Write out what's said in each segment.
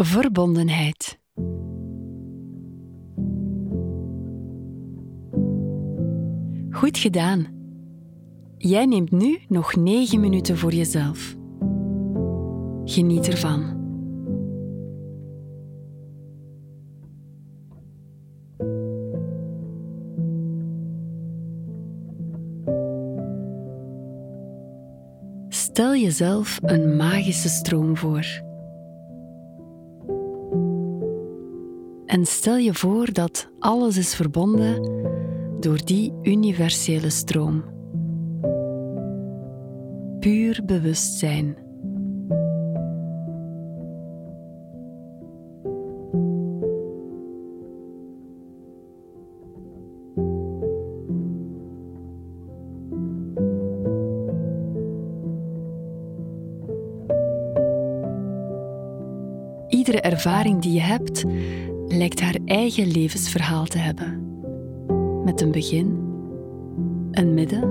Verbondenheid. Goed gedaan. Jij neemt nu nog negen minuten voor jezelf. Geniet ervan. Stel jezelf een magische stroom voor. En stel je voor dat alles is verbonden door die universele stroom. Puur bewustzijn. Iedere ervaring die je hebt, lijkt haar eigen levensverhaal te hebben. Met een begin, een midden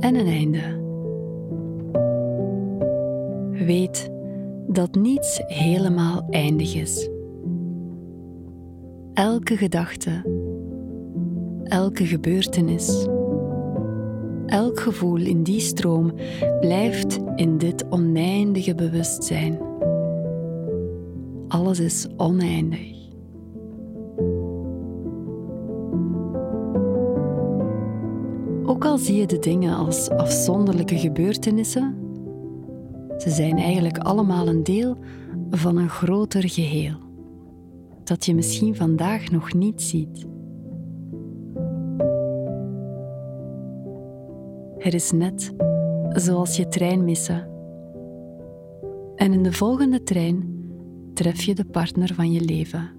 en een einde. Weet dat niets helemaal eindig is. Elke gedachte, elke gebeurtenis, elk gevoel in die stroom blijft in dit oneindige bewustzijn. Alles is oneindig. Ook al zie je de dingen als afzonderlijke gebeurtenissen, ze zijn eigenlijk allemaal een deel van een groter geheel, dat je misschien vandaag nog niet ziet. Er is net zoals je trein missen. En in de volgende trein tref je de partner van je leven.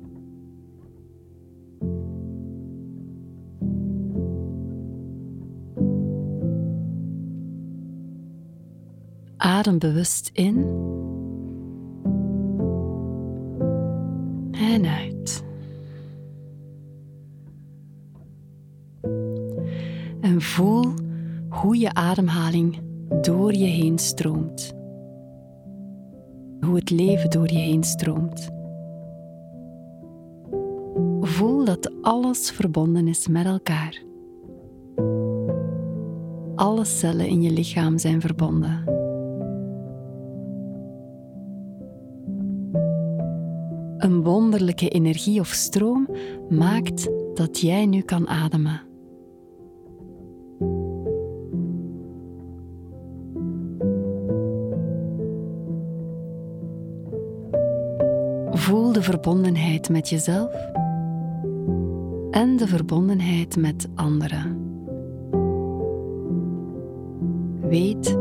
Adem bewust in en uit. En voel hoe je ademhaling door je heen stroomt hoe het leven door je heen stroomt. Voel dat alles verbonden is met elkaar. Alle cellen in je lichaam zijn verbonden. Een wonderlijke energie of stroom maakt dat jij nu kan ademen. De verbondenheid met jezelf en de verbondenheid met anderen. Weet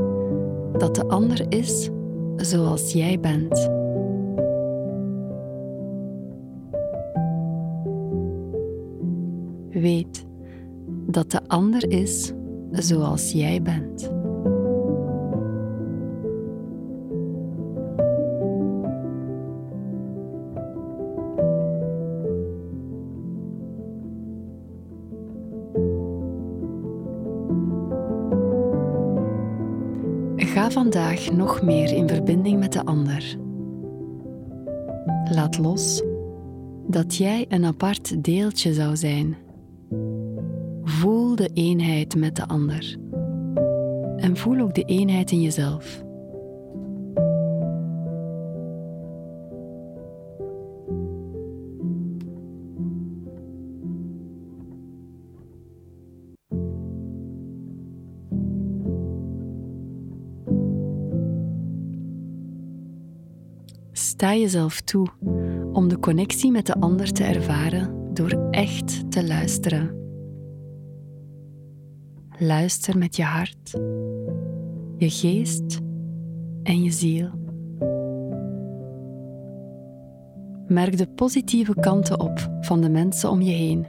dat de ander is zoals jij bent. Weet dat de ander is zoals jij bent. Ga vandaag nog meer in verbinding met de ander. Laat los dat jij een apart deeltje zou zijn. Voel de eenheid met de ander. En voel ook de eenheid in jezelf. Sta jezelf toe om de connectie met de ander te ervaren door echt te luisteren. Luister met je hart, je geest en je ziel. Merk de positieve kanten op van de mensen om je heen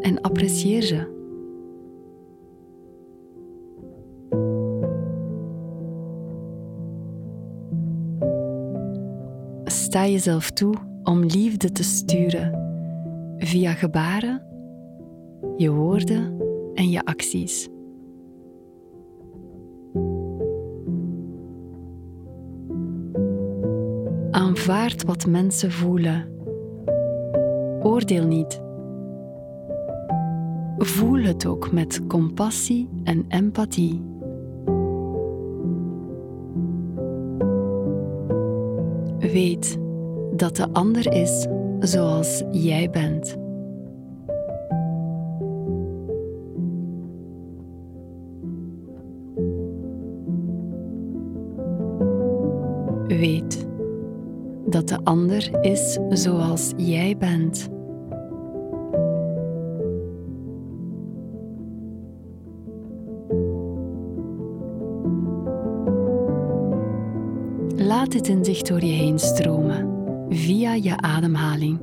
en apprecieer ze. Sta jezelf toe om liefde te sturen via gebaren, je woorden en je acties. Aanvaard wat mensen voelen. Oordeel niet. Voel het ook met compassie en empathie. Weet dat de ander is zoals jij bent. Weet dat de ander is zoals jij bent. Laat dit inzicht door je heen stromen via je ademhaling.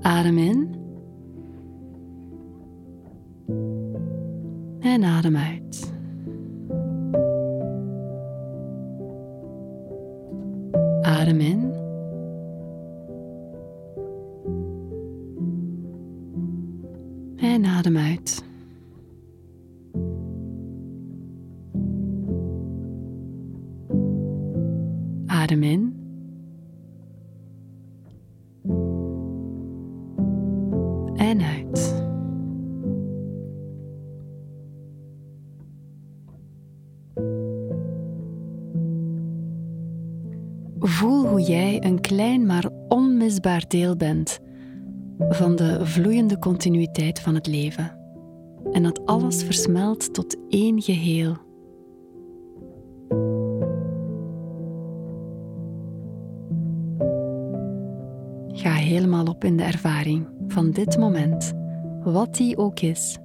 Adem in en adem uit. Adem in. En adem uit. Adem in. Hoe jij een klein maar onmisbaar deel bent van de vloeiende continuïteit van het leven en dat alles versmelt tot één geheel. Ga helemaal op in de ervaring van dit moment, wat die ook is.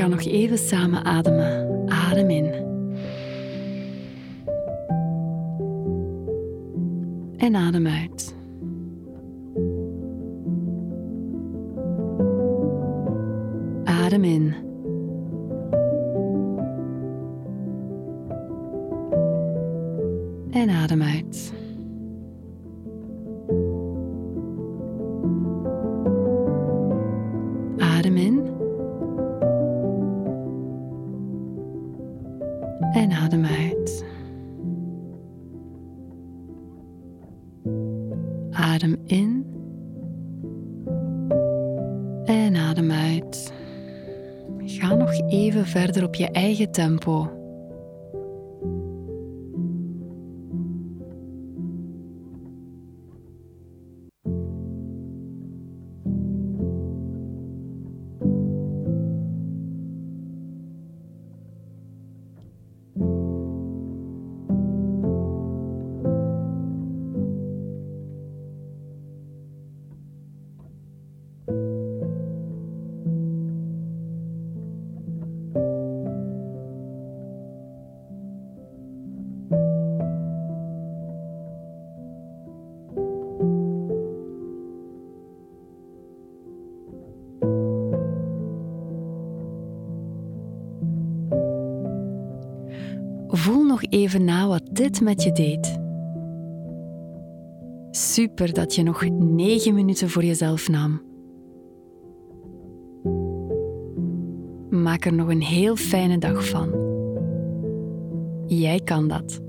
Gaan nog even samen ademen. Adem in. En adem uit. Adem in. En adem uit. En adem uit. Adem in. En adem uit. Ga nog even verder op je eigen tempo. Even na wat dit met je deed. Super dat je nog negen minuten voor jezelf nam. Maak er nog een heel fijne dag van. Jij kan dat.